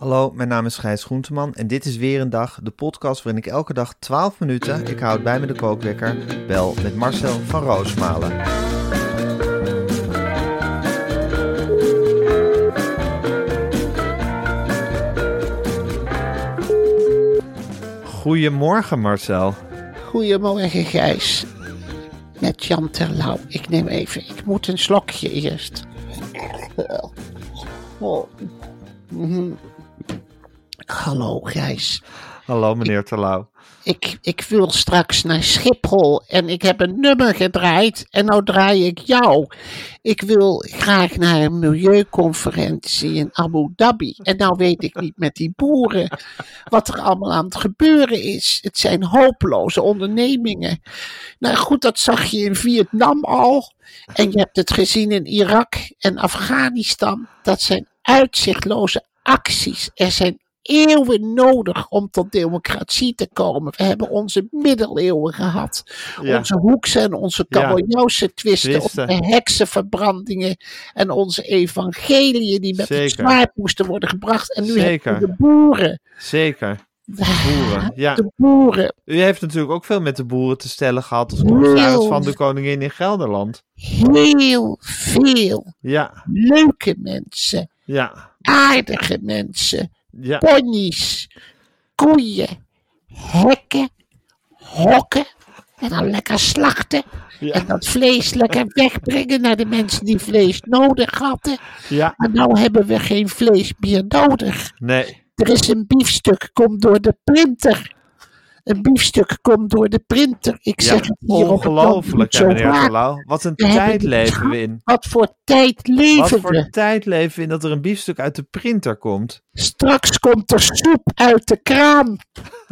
Hallo, mijn naam is Gijs Groenteman en dit is weer een dag, de podcast waarin ik elke dag 12 minuten, ik houd bij me de kookwekker, bel met Marcel van Roosmalen. Goedemorgen Marcel. Goedemorgen Gijs. Met Jan Terlouw. Ik neem even, ik moet een slokje eerst. Oh. Mhm. Hallo Gijs. Hallo meneer Terlouw. Ik, ik wil straks naar Schiphol en ik heb een nummer gedraaid en nou draai ik jou. Ik wil graag naar een milieuconferentie in Abu Dhabi. En nou weet ik niet met die boeren wat er allemaal aan het gebeuren is. Het zijn hopeloze ondernemingen. Nou goed, dat zag je in Vietnam al. En je hebt het gezien in Irak en Afghanistan. Dat zijn uitzichtloze acties. Er zijn eeuwen nodig om tot democratie te komen. We hebben onze middeleeuwen gehad. Ja. Onze hoekse en onze Ja. kabeljauwse twisten, Twisten. onze heksenverbrandingen en onze evangeliën die met het Zeker. zwaard moesten worden gebracht. En nu Zeker. hebben we de boeren. Zeker. Boeren, ja. De boeren. U heeft natuurlijk ook veel met de boeren te stellen gehad als commissaris van de koningin in Gelderland. Heel veel Ja, leuke mensen, ja, aardige mensen, ja. ponies, koeien, hekken, hokken. En dan lekker slachten. Ja. En dat vlees lekker wegbrengen naar de mensen die vlees nodig hadden. Ja, Maar nou hebben we geen vlees meer nodig. nee. Er is een biefstuk, komt door de printer. Een biefstuk komt door de printer. Ik Ja, zeg het hier op het land ongelooflijk, hè, meneer vaak. Terlouw. Wat een We tijd leven we in. Wat voor tijd Wat leven voor we? tijd leven we in dat er een biefstuk uit de printer komt. Straks komt er soep uit de kraan.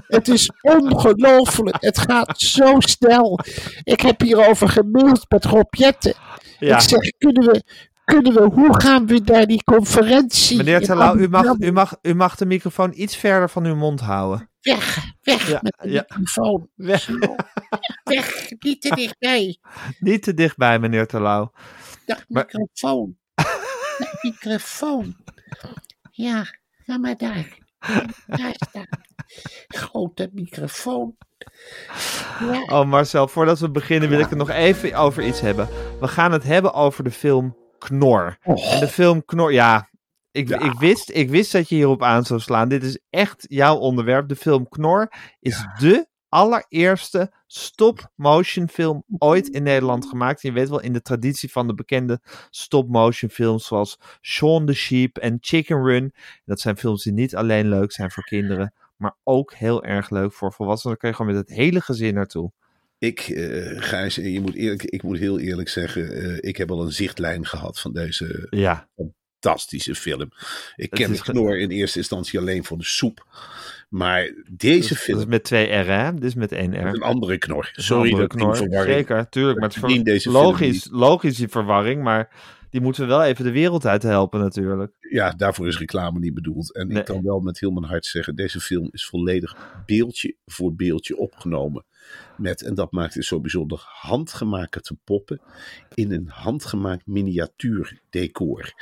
Het is ongelooflijk. Het gaat zo snel. Ik heb hierover gemaild met Rob Jetten. Ja, Ik zeg, kunnen we, kunnen we, hoe gaan we naar die conferentie? meneer Terlouw, u mag, u, mag, u mag de microfoon iets verder van uw mond houden. Weg, weg Ja, met de ja. microfoon. Weg. Weg, niet te dichtbij. Niet te dichtbij, meneer Terlouw. Dat Maar- microfoon. Dat microfoon. Ja, ga maar daar. Daar staat. Grote microfoon. Ja, Oh Marcel, voordat we beginnen wil ik het nog even over iets hebben. We gaan het hebben over de film Knor. En de film Knor, ja, ik, ik, wist, ik wist dat je hierop aan zou slaan. Dit is echt jouw onderwerp. De film Knor is de allereerste stop-motion film ooit in Nederland gemaakt. Je weet wel, in de traditie van de bekende stop-motion films zoals Shaun the Sheep en Chicken Run. Dat zijn films die niet alleen leuk zijn voor kinderen, maar ook heel erg leuk voor volwassenen. Daar kun je gewoon met het hele gezin naartoe. Ik, eh Gijs, je moet eerlijk, ik moet heel eerlijk zeggen, eh, ik heb al een zichtlijn gehad van deze Ja, fantastische film. Ik ken de knor in eerste instantie alleen voor de soep. Maar deze film, is met twee R, hè? Dit is met één R. een andere knor. Sorry andere dat in verwarring. Zeker, tuurlijk. Maar het is logisch, logisch die verwarring, maar die moeten we wel even de wereld uit helpen natuurlijk. Ja, daarvoor is reclame niet bedoeld. En Nee. ik kan wel met heel mijn hart zeggen, deze film is volledig beeldje voor beeldje opgenomen. Met, en dat maakt het zo bijzonder, handgemaakte poppen in een handgemaakt miniatuurdecor.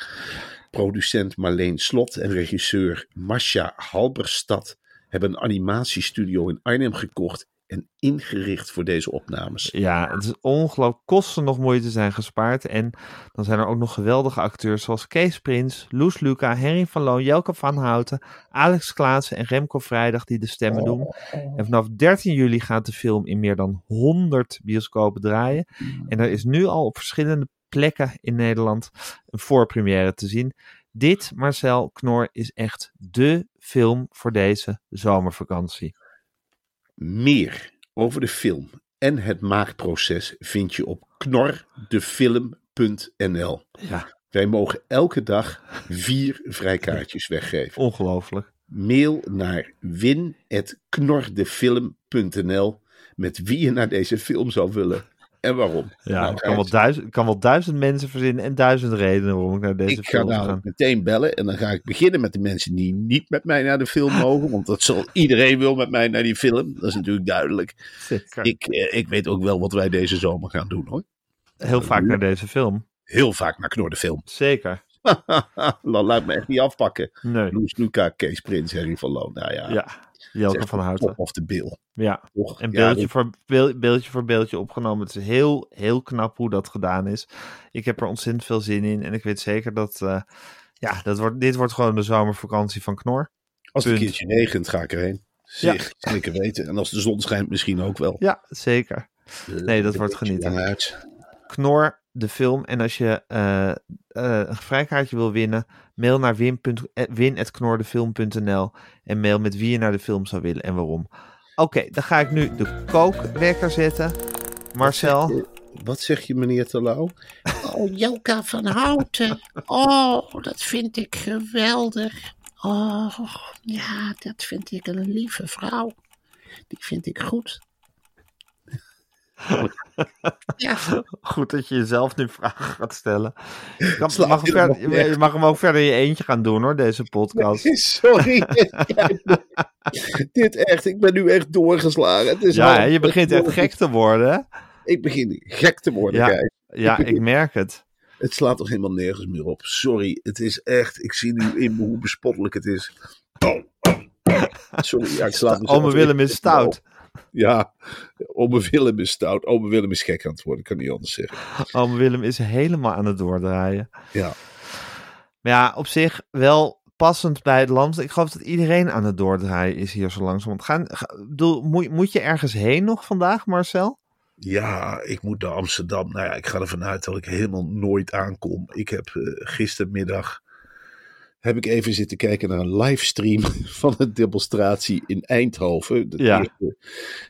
Producent Marleen Slot en regisseur Masha Halberstad hebben een animatiestudio in Arnhem gekocht en ingericht voor deze opnames. Ja, het is ongelooflijk. Kosten nog moeite zijn gespaard. En dan zijn er ook nog geweldige acteurs zoals Kees Prins, Loes Luca, Henry van Loon, Jelke van Houten, Alex Klaassen en Remco Vrijdag die de stemmen doen. En vanaf 13 juli gaat de film in meer dan 100 bioscopen draaien. En er is nu al op verschillende plekken in Nederland een voorpremière te zien. Dit, Marcel Knor, is echt dé film voor deze zomervakantie. Meer over de film en het maakproces vind je op knordefilm.nl. Ja, Wij mogen elke dag vier vrijkaartjes weggeven. ongelooflijk. Mail naar win.knordefilm.nl met wie je naar deze film zou willen en waarom. Ja, Nou, ik kan wel, duizend, ik kan wel duizend mensen verzinnen en duizend redenen waarom ik naar deze ik ga film nou ga. meteen bellen en dan ga ik beginnen met de mensen die niet met mij naar de film mogen. Want dat zal iedereen wil met mij naar die film. Dat is natuurlijk duidelijk. Zeker. Ik, eh, ik weet ook wel wat wij deze zomer gaan doen hoor. Heel vaak naar deze film. Heel vaak naar Knordefilm. Zeker. Dan laat me echt niet afpakken. Nee. Loes Luca, Kees Prins, Harry van Loon. Nou ja, Ja, Jelke van Houten. of de bil. Ja, en Ja, beeldje, voor, beel- beeldje voor beeldje opgenomen. Het is heel, heel knap hoe dat gedaan is. Ik heb er ontzettend veel zin in. En ik weet zeker dat, eh, ja, dat wordt, dit wordt gewoon de zomervakantie van Knor. Als het een keertje regent, ga ik erheen. Zeg, zeker weten. En als de zon schijnt, misschien ook wel. Ja, zeker. Nee, dat wordt genieten. Knor, de film. En als je eh, eh, een vrijkaartje wil winnen, mail naar win punt- eh, win.knordefilm.nl en mail met wie je naar de film zou willen en waarom. Oké, dan ga ik nu de kookwekker zetten. Marcel, Wat zeg je, meneer Terlouw? Oh, Jelka van Houten. Oh, dat vind ik geweldig. Oh, ja, dat vind ik een lieve vrouw. Die vind ik goed. Ja, goed dat je jezelf nu vragen gaat stellen. Je, Slaat mag hem helemaal verder- nergens. je mag hem ook verder in je eentje gaan doen hoor, deze podcast. Sorry. Dit echt, ik ben nu echt doorgeslagen. Het is Ja, je begint echt gek te worden. Ik begin gek te worden, Ja. Gijs. Ja, ik merk het. Het slaat toch helemaal nergens meer op. Sorry, het is echt, ik zie nu in hoe bespottelijk het is. Sorry, ja, ik sla mezelf Ome Willem is stout. Ja, ome Willem is stout. Ome Willem is gek aan het worden, kan niet anders zeggen. Ome Willem is helemaal aan het doordraaien. Ja, Maar ja, op zich wel passend bij het land. Ik geloof dat iedereen aan het doordraaien is hier zo langzaam. Gaan, ga- bedoel, moet, moet je ergens heen nog vandaag, Marcel? ja, ik moet naar Amsterdam. Nou ja, ik ga ervan uit dat ik helemaal nooit aankom. Ik heb eh, gistermiddag heb ik even zitten kijken naar een livestream van een demonstratie in Eindhoven. Ja. eerste-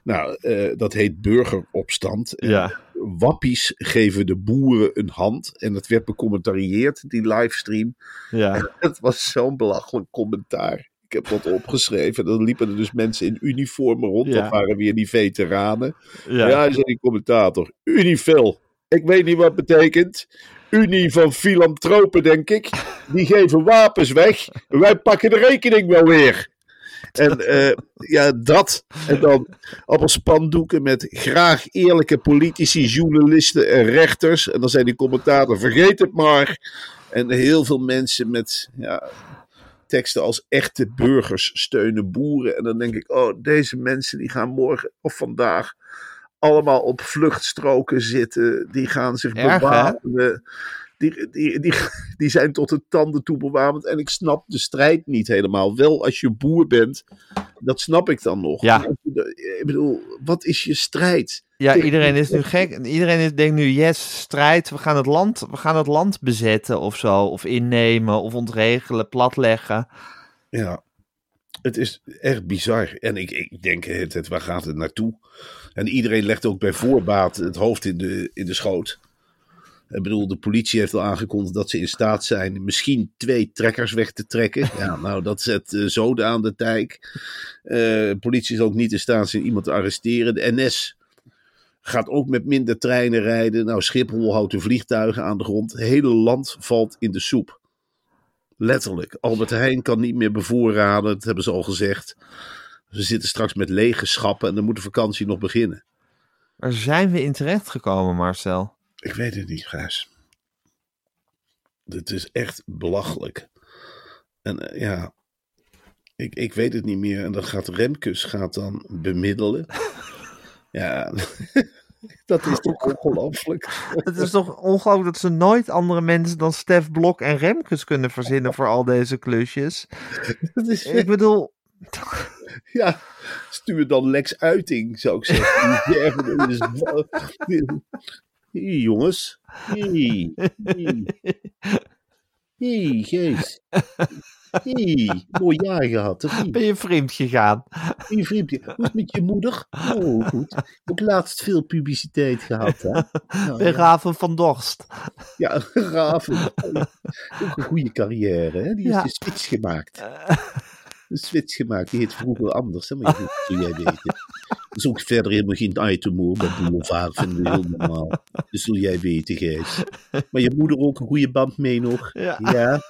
nou, eh, dat heet burgeropstand. Ja. Wappies geven de boeren een hand. En dat werd becommentarieerd, die livestream. Ja, Het was zo'n belachelijk commentaar. Ik heb dat opgeschreven. Dan liepen er dus mensen in uniformen rond. Ja. Dat waren weer die veteranen. Ja, ja. zei die commentator. Unifil. Ik weet niet wat het betekent. Unie van filantropen, denk ik. Die geven wapens weg. Wij pakken de rekening wel weer. En eh, ja, dat. En dan allemaal spandoeken met graag eerlijke politici, journalisten en rechters. En dan zei die commentator, vergeet het maar. En heel veel mensen met ja, teksten als echte burgers steunen boeren. En dan denk ik, oh, deze mensen die gaan morgen of vandaag allemaal op vluchtstroken zitten. Die gaan zich Erg, bewapenen. Die, die, die, die zijn tot de tanden toe bewapend. En ik snap de strijd niet helemaal. Wel als je boer bent, dat snap ik dan nog. Ja. Ik bedoel, wat is je strijd? ja, iedereen is nu gek. Iedereen is, denkt nu, yes, strijd. We gaan, het land, we gaan het land bezetten of zo. Of innemen, of ontregelen, platleggen. Ja, het is echt bizar. En ik, ik denk, het, het, waar gaat het naartoe? En iedereen legt ook bij voorbaat het hoofd in de, in de schoot. Ik bedoel, de politie heeft al aangekondigd dat ze in staat zijn misschien twee trekkers weg te trekken. Ja, nou, dat zet eh, zoden aan de tijk. Eh, de politie is ook niet in staat zijn iemand te arresteren. De NS gaat ook met minder treinen rijden. Nou, Schiphol houdt de vliegtuigen aan de grond. Het hele land valt in de soep. Letterlijk. Albert Heijn kan niet meer bevoorraden, dat hebben ze al gezegd. Ze zitten straks met lege schappen en dan moet de vakantie nog beginnen. Waar zijn we in terecht gekomen, Marcel? Ik weet het niet, Gijs. Dit is echt belachelijk. En eh, ja, ik, ik weet het niet meer. En dan gaat Remkes gaat dan bemiddelen. Ja, dat is toch ongelooflijk. Het is toch ongelooflijk dat ze nooit andere mensen dan Stef Blok en Remkes kunnen verzinnen voor al deze klusjes. Dat is, Ik bedoel, ja, stuur dan Lex Uiting, zou ik zeggen. Jongens. Hey. Hey. Hey, Gees. Hey, mooi jaar gehad, of niet? ben je vreemd gegaan? Hey, vriendje, hoe is het met je moeder? Oh, goed. Ook laatst veel publiciteit gehad, hè? Nou, Ben ja. Raven van Dorst. Ja, Raven. Ook een goede carrière, hè? Die heeft Ja. een switch gemaakt. Een switch gemaakt. Die heet vroeger anders, hè? Maar jij weten. Dat is ook verder helemaal geen item hoor, bij Boulevard vinden we heel normaal. Dat zul jij weten, Gijs. Maar je moeder ook een goede band mee nog? Ja. Ja.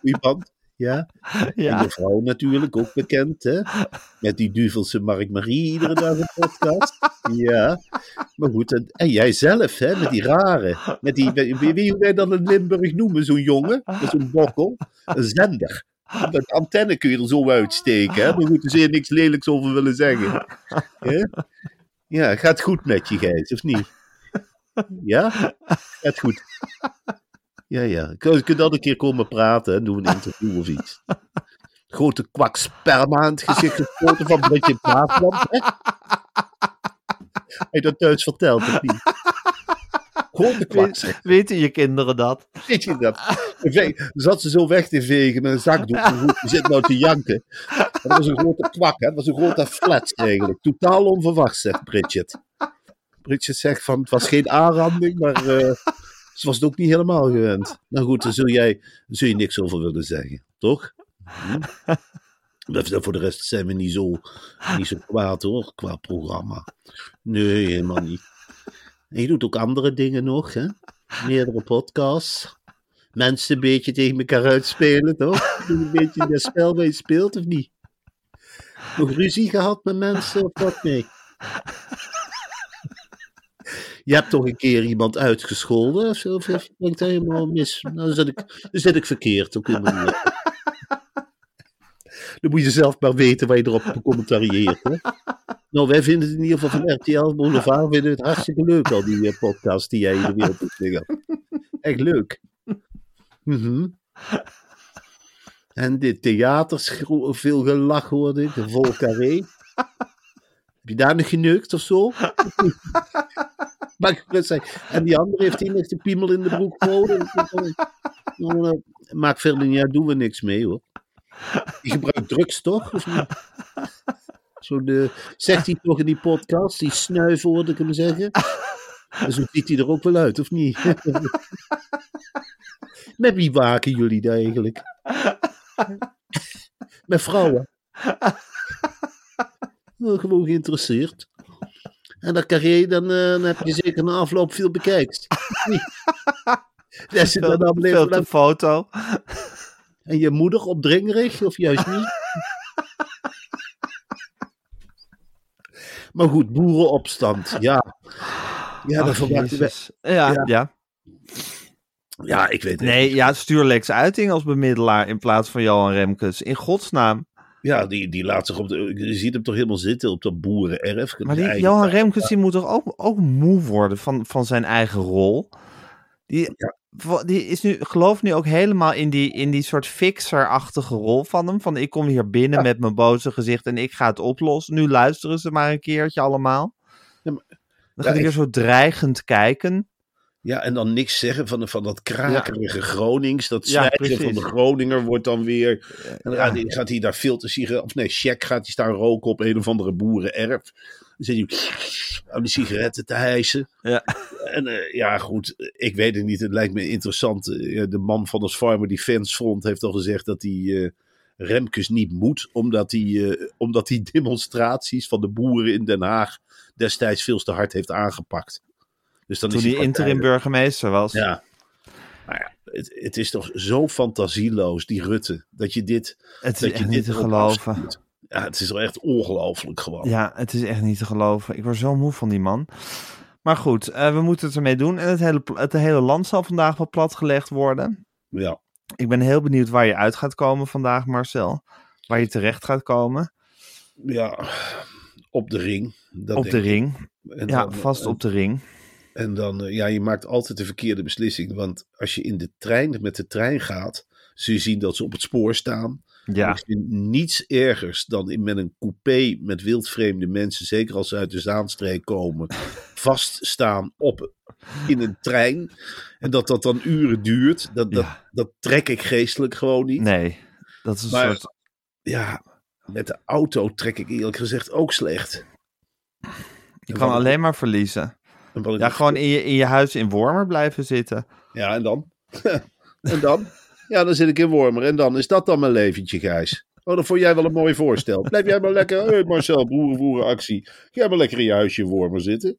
Goede band? Ja. En Ja. je vrouw natuurlijk, ook bekend, hè? Met die duvelse Mark Marie iedere dag een podcast. Ja. Maar goed, en, en jij zelf, hè? Met die rare. Met die, wie, wie- wie wij dan in Limburg noemen, zo'n jongen. Met zo'n bokkel. Een zender. Met antenne kun je er zo uitsteken, hè? Maar goed, er zeer niks lelijks over willen zeggen. Ja, gaat goed met je, Gijs, of niet? Ja? Gaat goed. Ja, ja. Kun je dat een keer komen praten en doen we een interview of iets. Grote kwak sperma in het gezicht gespoten van Britje hè? Heb je dat thuis verteld of niet? Weet- Weten je kinderen dat? Weet je dat? Zat ze zo weg te vegen met een zakdoek. Je zit nou te janken. Dat was een grote kwak, hè? Dat was een grote flats eigenlijk. Totaal onverwacht, zegt Bridget. Bridget zegt van, het was geen aanranding, maar eh, ze was het ook niet helemaal gewend. Nou goed, daar zul, jij, daar zul je niks over willen zeggen, toch? Hm? Voor de rest zijn we niet zo, niet zo kwaad hoor, qua programma. Nee, helemaal niet. Je doet ook andere dingen nog, hè? Meerdere podcasts. Mensen een beetje tegen elkaar uitspelen, toch? Doe Een beetje dat spel je speelt, of niet? Nog ruzie gehad met mensen, of wat? Nee. Je hebt toch een keer iemand uitgescholden, of zo? Of ik dat helemaal mis? Nou, dan zit ik, dan zit ik verkeerd, ook helemaal. Dan moet je zelf maar weten waar je erop commentarieert, hè? Nou, wij vinden het in ieder geval van RTL Boulevard vinden het hartstikke leuk, al die eh, podcasts die jij in de wereld hebt. Echt leuk. Mhm. En dit theaters, veel gelach hoorde de vol carré. Heb je daar nog geneukt of zo? En die andere heeft hij nog de piemel in de broek gehouden. Nou, eh, Maakt verder niet uit, doen we niks mee hoor. Die gebruikt drugs toch? Of niet? Zo de, zegt hij toch in die podcast, die snuif hoorde ik hem zeggen. En zo ziet hij er ook wel uit, of niet? Met wie waken jullie daar eigenlijk? Met vrouwen. Gewoon geïnteresseerd. En dat carré, dan, eh, dan heb je zeker na afloop veel bekijkt. Daar zit dan Veel foto. En je moeder opdringerig, of juist niet? Maar goed, boerenopstand, ja. Ja, dat Ach, we. Jezus. Ja, Ja. ja. Ja, ik weet het. Nee, ja, stuur Lex Uiting als bemiddelaar in plaats van Johan Remkes. In godsnaam. Ja, die, die laat zich op de. Je ziet hem toch helemaal zitten op dat boerenerf. Maar die Johan Remkes die moet toch ook, ook moe worden van, van zijn eigen rol. Die, Ja. Die is nu, geloof nu ook helemaal in die, in die soort fixer-achtige rol van hem. Van ik kom hier binnen met mijn boze gezicht en ik ga het oplossen. Nu luisteren ze maar een keertje allemaal. Ja, maar- Dan gaat hij ik- weer zo dreigend kijken. Ja, en dan niks zeggen van, van dat krakerige Gronings. Dat precies. van de Groninger wordt dan weer. En dan gaat hij- gaat hij daar filtersigaret. Of nee, check gaat hij staan roken op een of andere boerenerf. Dan zit hij aan die sigaretten te hijsen. Ja. En eh, ja, goed, ik weet het niet. Het lijkt me interessant. Eh, de man van ons Farmer Defense Front heeft al gezegd dat hij eh, Remkes niet moet. Omdat hij, omdat hij demonstraties van de boeren in Den Haag destijds veel te hard heeft aangepakt. Dus dan Toen is hij interim burgemeester was. ja. Maar ja, het, het is toch zo fantasieloos, die Rutte, dat je dit. het is dat je dit niet te geloven. Ja, het is wel echt ongelooflijk gewoon. Ja, het is echt niet te geloven. Ik word zo moe van die man. Maar goed, eh, we moeten het ermee doen. En het hele, het hele land zal vandaag wel platgelegd worden. Ja. Ik ben heel benieuwd waar je uit gaat komen vandaag, Marcel. Waar je terecht gaat komen. ja. op de ring. Dat op denk de ik. ring. En Ja, dan, eh, vast op de ring. En dan, eh, ja, je maakt altijd de verkeerde beslissing. Want als je in de trein, met de trein gaat, zul je zien dat ze op het spoor staan. Ja, Ik vind niets ergers dan in, met een coupé met wildvreemde mensen, zeker als ze uit de Zaanstreek komen, vaststaan op, in een trein. En dat dat dan uren duurt. Dat, dat, Ja. dat trek ik geestelijk gewoon niet. nee. Dat is een Maar- soort... Ja, met de auto trek ik eerlijk gezegd ook slecht. Je kan alleen maar verliezen. Ja, gewoon in je, in je huis in Wormer blijven zitten. Ja, en dan? en dan? Ja, dan zit ik in Wormer. En dan is dat dan mijn leventje, Gijs. Oh, dat vond jij wel een mooi voorstel. Blijf jij maar lekker, hey Marcel, broer, voeren actie. Jij maar lekker in je huisje in Wormer zitten.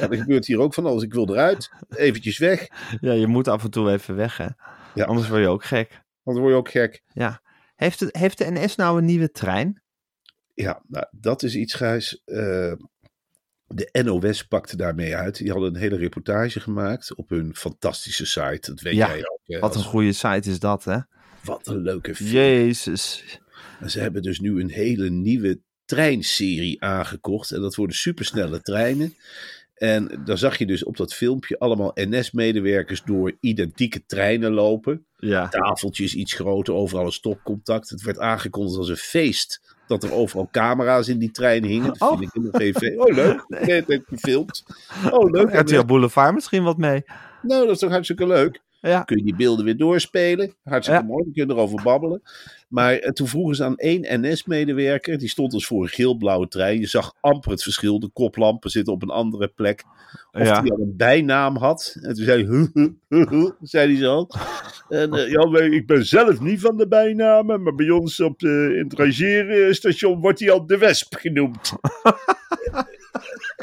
Ja, dat gebeurt hier ook van alles. Ik wil eruit, eventjes weg. Ja, je moet af en toe even weg, hè. Ja. Anders word je ook gek. Dan word je ook gek. Ja. Heeft, het, heeft de NS nou een nieuwe trein? Ja, nou, dat is iets, Gijs. Eh, de NOS pakte daarmee uit. Die hadden een hele reportage gemaakt op hun fantastische site. Dat weet Ja, jij ook. hè, Wat een goede site is dat, hè? wat een leuke film. Jezus. En ze hebben dus nu een hele nieuwe treinserie aangekocht. En dat worden supersnelle treinen. En dan zag je dus op dat filmpje allemaal NS-medewerkers door identieke treinen lopen. Ja. Tafeltjes iets groter, overal een stopcontact. Het werd aangekondigd als een feest. Dat er overal camera's in die trein hingen. Dat vind Oh. ik helemaal geen feest. Oh, leuk. Nee, dat heb gefilmd. Oh, leuk. RTL Boulevard misschien wat mee. Nou, dat is toch hartstikke leuk. Ja. Kun je die beelden weer doorspelen. Hartstikke Ja. mooi, we kunnen erover babbelen. Maar eh, toen vroegen ze aan één NS-medewerker, die stond dus voor een geel-blauwe trein. Je zag amper het verschil, de koplampen zitten op een andere plek. Of Ja. die al een bijnaam had. En toen zei hij, zei hij zo. En eh, ja, ik ben zelf niet van de bijnamen, maar bij ons op de, in het rangeerstation wordt hij al de Wesp genoemd.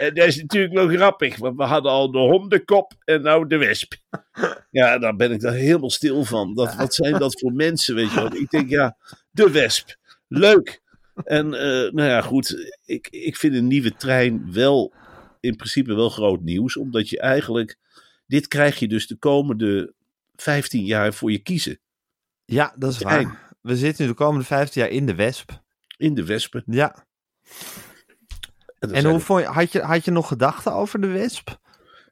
En dat is natuurlijk wel grappig, want we hadden al de hondenkop en nou de wesp. Ja, daar ben ik daar helemaal stil van. Dat, wat zijn dat voor mensen, weet je wel? Ik denk, ja, de wesp. Leuk. En eh, nou ja, goed. Ik, ik vind een nieuwe trein wel in principe wel groot nieuws. Omdat je eigenlijk, dit krijg je dus de komende 15 jaar voor je kiezen. Ja, dat is Trein. waar. We zitten nu de komende 15 jaar in de Wesp. In de wespen. Ja. En, hoe vond je, had, je, had je nog gedachten over de Wesp?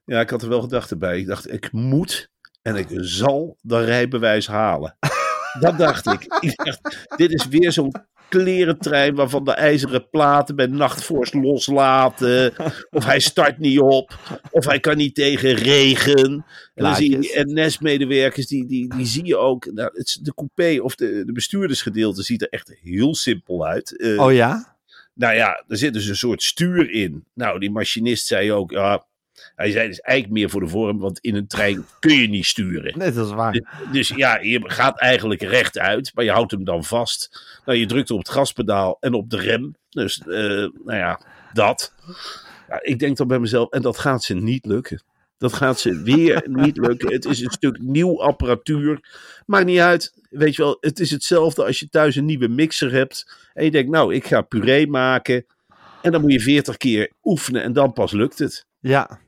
Ja, ik had er wel gedachten bij. Ik dacht, ik moet en ik zal dat rijbewijs halen. Dat dacht ik. ik dacht, dit is weer zo'n klerentrein waarvan de ijzeren platen bij nachtvorst loslaten. Of hij start niet op. Of hij kan niet tegen regen. En dan zie je die NS-medewerkers, die, die, die zie je ook. Nou, het, de coupé of de, de bestuurdersgedeelte ziet er echt heel simpel uit. Eh, Oh ja? Nou ja, er zit dus een soort stuur in. Nou, die machinist zei ook, ja, hij zei dus eigenlijk meer voor de vorm, want in een trein kun je niet sturen. Nee, dat is waar. Dus ja, je gaat eigenlijk rechtuit, maar je houdt hem dan vast. Nou, je drukt op het gaspedaal en op de rem. Dus, eh, nou ja, dat. Ja, ik denk dan bij mezelf, en dat gaat ze niet lukken. Dat gaat ze weer niet lukken. Het is een stuk nieuw apparatuur. Maakt niet uit. Weet je wel, het is hetzelfde als je thuis een nieuwe mixer hebt. En je denkt, nou, ik ga puree maken. En dan moet je 40 keer oefenen en dan pas lukt het. Ja.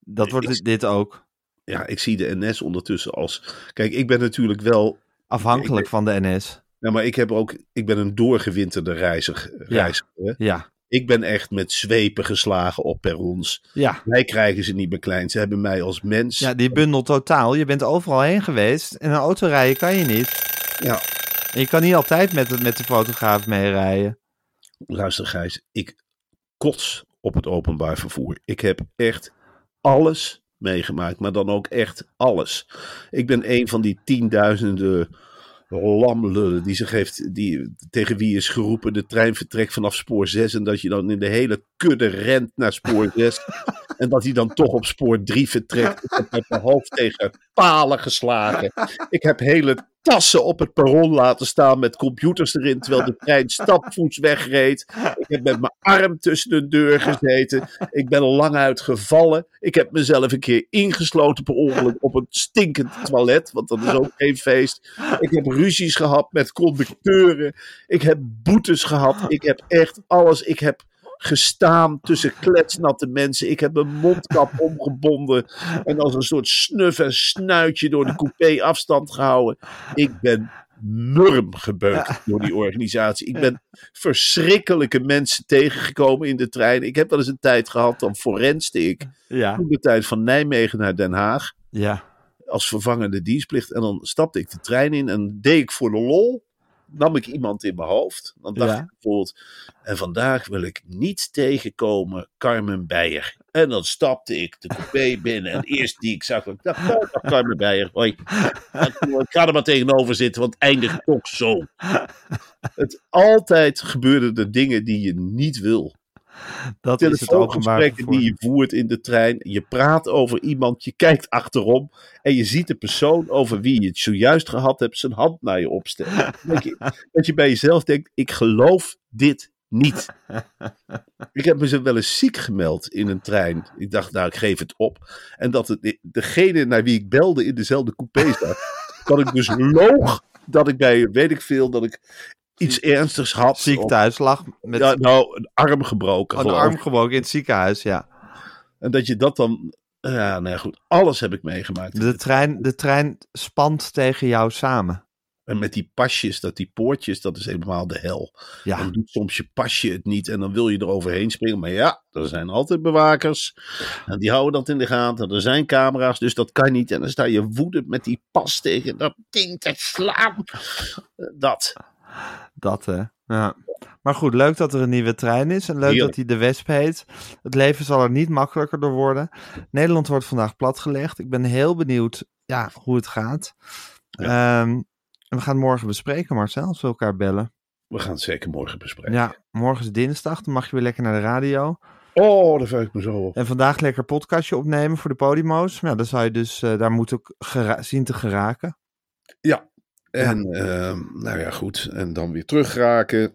Dat wordt Ik- dit- ook. Ja, ik zie de NS ondertussen als. Kijk, ik ben natuurlijk wel. Afhankelijk van de NS. Nou, maar ik heb ook. Ik ben een doorgewinterde reiziger. reiziger hè. Ja. Ik ben echt met zwepen geslagen op perrons. Ja. Mij krijgen ze niet meer klein. Ze hebben mij als mens. Ja, die bundel totaal. Je bent overal heen geweest. En een auto rijden kan je niet. Ja, En je kan niet altijd met, met de fotograaf meerijden. luister Gijs. Ik kots op het openbaar vervoer. Ik heb echt alles meegemaakt. Maar dan ook echt alles. Ik ben een van die tienduizenden lamlullen die zich heeft, die, tegen wie is geroepen de trein vertrekt vanaf spoor 6 en dat je dan in de hele kudde rent naar spoor 6 en dat hij dan toch op spoor 3 vertrekt. Ik heb met mijn hoofd tegen palen geslagen. Ik heb hele tassen op het perron laten staan met computers erin terwijl de trein stapvoets wegreed. Ik heb met mijn arm tussen de deur gezeten. Ik ben er lang uit gevallen. Ik heb mezelf een keer ingesloten per ongeluk op een stinkend toilet, want dat is ook geen feest. Ik heb ruzies gehad met conducteuren. Ik heb boetes gehad. Ik heb echt alles. Ik heb gestaan tussen kletsnatte mensen. Ik heb mijn mondkap omgebonden en als een soort snuf en snuitje door de coupé afstand gehouden. Ik ben enorm gebeukt door die organisatie. Ik ben verschrikkelijke mensen tegengekomen in de trein. Ik heb wel eens een tijd gehad, dan forenste ik Ja, toen de tijd van Nijmegen naar Den Haag ja. als vervangende dienstplicht. En dan stapte ik de trein in en deed ik voor de lol. Nam ik iemand in mijn hoofd. Dan dacht Ja. ik bijvoorbeeld. En vandaag wil ik niet tegenkomen Carmen Beijer. En dan stapte ik de coupé binnen. En eerst die ik zag. Ik dacht, dag Carmen Beijer. Hoi. Ik ga er maar tegenover zitten, want het eindigt toch zo. Het altijd gebeuren er dingen die je niet wil Dat is het openbaar die je voert in de trein. Je praat over iemand, je kijkt achterom en je ziet de persoon over wie je het zojuist gehad hebt zijn hand naar je je- Dat je bij jezelf denkt, ik geloof dit niet. Ik heb me zo wel eens ziek gemeld in een trein. Ik dacht, nou, ik geef het op. En dat het, degene naar wie ik belde in dezelfde coupé zat, dat ik dus loog dat ik bij, weet ik veel, dat ik iets ernstigs had. Ziek Of- thuis lag met ja, nou, een arm gebroken. een geloof arm gebroken in het ziekenhuis, ja. En dat je dat dan. Ja, nee, goed. Alles heb ik meegemaakt. De trein, de trein spant tegen jou samen. En met die pasjes, dat die poortjes, dat is helemaal de hel. Ja, Dan doet soms je pasje het niet en dan wil je er overheen springen. Maar ja, er zijn altijd bewakers. En die houden dat in de gaten. Er zijn camera's, dus dat kan niet. En dan sta je woedend met die pas tegen dat ding te slaan. Dat. Dat hè. Ja. Maar goed, leuk dat er een nieuwe trein is. En leuk Heerlijk. dat hij de Wesp heet. Het leven zal er niet makkelijker door worden. Nederland wordt vandaag platgelegd. Ik ben heel benieuwd ja, hoe het gaat. Ehm, en we gaan morgen bespreken, Marcel, als we elkaar bellen. We gaan het zeker morgen bespreken. Ja, morgen is dinsdag. Dan mag je weer lekker naar de radio. Oh, daar verheug ik me zo op. En vandaag lekker podcastje opnemen voor de Podimo's. Ja, dan zou je dus eh, daar moeten ook zien te geraken. Ja. En ehm, nou ja, goed. En dan weer terugraken.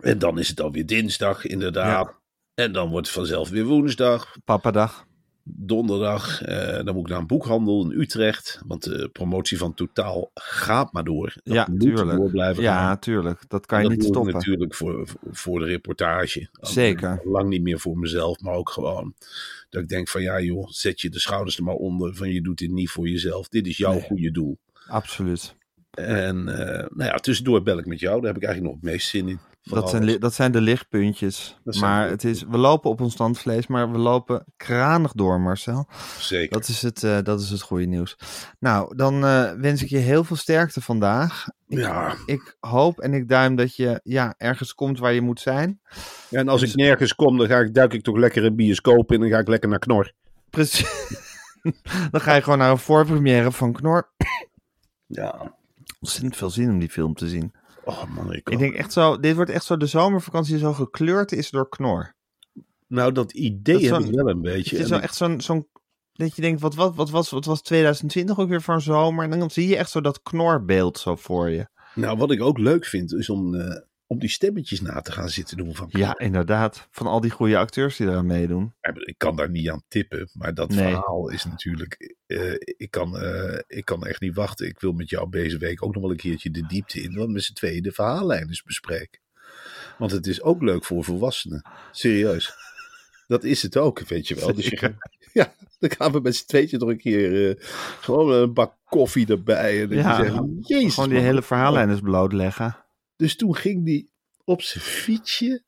En dan is het alweer dinsdag, inderdaad. En dan wordt het vanzelf weer woensdag. Papadag. donderdag. eh, dan moet ik naar een boekhandel in Utrecht. Want de promotie van Totaal gaat maar door. Dat Ja, moet tuurlijk. door blijven Ja, gaan. tuurlijk. Dat kan je dat niet stoppen. natuurlijk voor, voor de reportage. Zeker. Lang niet meer voor mezelf, maar ook gewoon dat ik denk van ja joh, zet je de schouders er maar onder. Van je doet dit niet voor jezelf. Dit is jouw Nee. goede doel. Absoluut. En eh, nou ja, tussendoor bel ik met jou. Daar heb ik eigenlijk nog het meest zin in. Dat zijn, dat zijn de lichtpuntjes. Dat maar het is, we lopen op ons standvlees, maar we lopen kranig door, Marcel. Zeker. Dat is het, eh, dat is het goede nieuws. Nou, dan eh, wens ik je heel veel sterkte vandaag. Ja. Ik hoop en ik duim dat je ja, ergens komt waar je moet zijn. En als Dus- ik nergens kom, dan ga ik, duik ik toch lekker een bioscoop in. En dan ga ik lekker naar Knor. Precies. dan ga je gewoon naar een voorpremière van Knor. Ja. Ontzettend veel zin om die film te zien. Oh man, ik, Ik denk echt zo, dit wordt echt zo de zomervakantie die zo gekleurd is door Knor. Nou, dat idee Dat is heb ik wel een beetje. Het is zo echt zo'n, zo'n dat je denkt, wat, wat, wat, was, wat was 2020 ook weer voor een zomer? En dan zie je echt zo dat knorbeeld zo voor je. Nou, wat ik ook leuk vind, is om, eh, om die stemmetjes na te gaan zitten doen van Ja, inderdaad. Van al die goede acteurs die eraan meedoen. Ik kan daar niet aan tippen, maar dat Nee. verhaal is natuurlijk... eh, ik, kan, eh, ik kan echt niet wachten. Ik wil met jou deze week ook nog wel een keertje de diepte in. Want met z'n tweeën de verhaallijn eens bespreken. Want het is ook leuk voor volwassenen. Serieus. Dat is het ook, weet je wel. Dus je, ja, dan gaan we met z'n tweeën nog een keer... eh, gewoon een bak koffie erbij. En Ja, je zegt, Jezus, Gewoon die man. hele verhaallijn eens blootleggen. Dus toen ging die op zijn fietsje.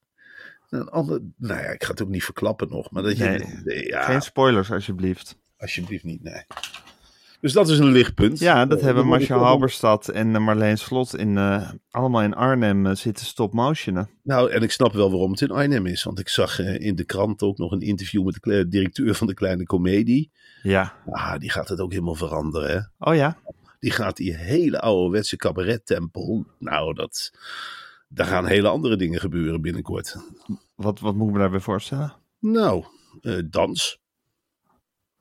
Een ander, nou ja, ik ga het ook niet verklappen nog. Maar dat je. Nee. nee, ja, Geen spoilers, alsjeblieft. alsjeblieft niet, nee. Dus dat is een lichtpunt. Ja, dat Eh, hebben Marcia Halberstad en eh, Marleen Slot in, eh, allemaal in Arnhem zitten stop-motionen. Nou, en ik snap wel waarom het in Arnhem is. Want ik zag in de krant ook nog een interview met de directeur van de Kleine Comedie. Ja. Ah, die gaat het ook helemaal veranderen, hè. Oh ja? Die gaat die hele ouderwetse cabarettempel. Nou, dat. Daar gaan hele andere dingen gebeuren binnenkort. Wat, wat moet ik me daarbij voorstellen? Nou, eh, dans.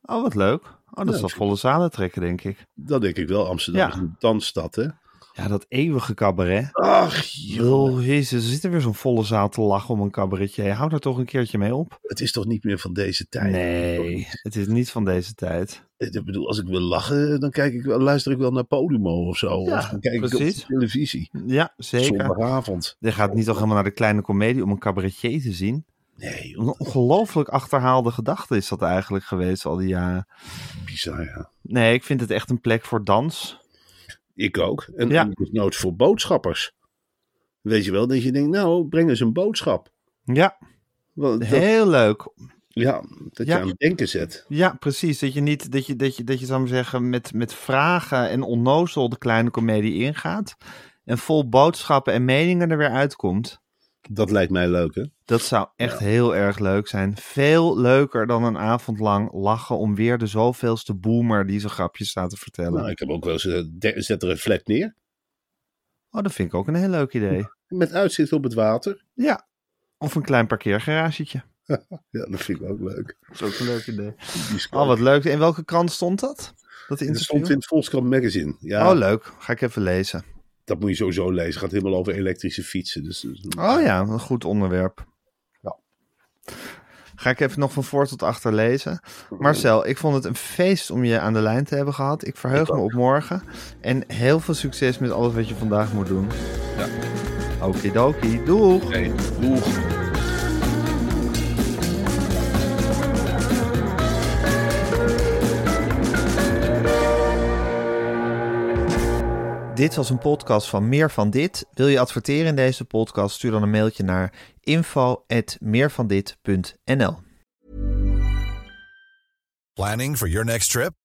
Oh, wat leuk. Oh, dat Ja, zal volle zalen trekken, denk ik. Dat denk ik wel. Amsterdam Ja. is een dansstad, hè. Ja, dat eeuwige cabaret. Ach, joh. Oh, jezus, er zit er weer zo'n volle zaal te lachen om een cabaretje. Hou daar toch een keertje mee op? Het is toch niet meer van deze tijd? Nee, het is niet van deze tijd. Ik bedoel, als ik wil lachen, dan kijk ik luister ik wel naar Podimo of zo. Ja, of dan kijk ik op televisie. Ja, zeker. Zondagavond. Je gaat niet toch helemaal naar de kleine komedie om een cabaretier te zien? Nee, Een ongelooflijk achterhaalde gedachte is dat eigenlijk geweest al die jaren. bizar, ja. Nee, ik vind het echt een plek voor dans. Ik ook. En, Ja. nood voor boodschappers. Weet je wel, dat je denkt, nou, breng eens een boodschap. Ja, Wel, Dat, heel leuk. ja, dat Ja. je aan het denken zet. Ja, precies. Dat je niet, dat je, dat je, dat je zou maar zeggen, met, met vragen en onnozel de kleine komedie ingaat. En vol boodschappen en meningen er weer uitkomt. Dat lijkt mij leuk, hè? Dat zou echt heel erg leuk zijn. Veel leuker dan een avond lang lachen om weer de zoveelste boomer die zijn grapjes staat te vertellen. Nou, ik heb ook wel eens, eh, de- zet er een flat neer. Oh, dat vind ik ook een heel leuk idee. Met uitzicht op het water. Ja. Of een klein parkeergaragetje. Ja, dat vind ik ook leuk. Dat is ook een leuk idee. Oh, wat leuk. In welke krant stond dat? Dat stond in het Volkskrant Magazine. Ja, Oh, leuk. Ga ik even lezen. Dat moet je sowieso lezen. Het gaat helemaal over elektrische fietsen. Dus, dus- Oh ja, een goed onderwerp. Ja. Ga ik even nog van voor tot achter lezen. Marcel, ik vond het een feest om je aan de lijn te hebben gehad. Ik verheug Ik me op morgen. En heel veel succes met alles wat je vandaag moet doen. Ja. Okidoki, doeg! Doeg. Dit was een podcast van Meer van Dit. Wil je adverteren in deze podcast? Stuur dan een mailtje naar info.meervandit.nl Planning for your next trip?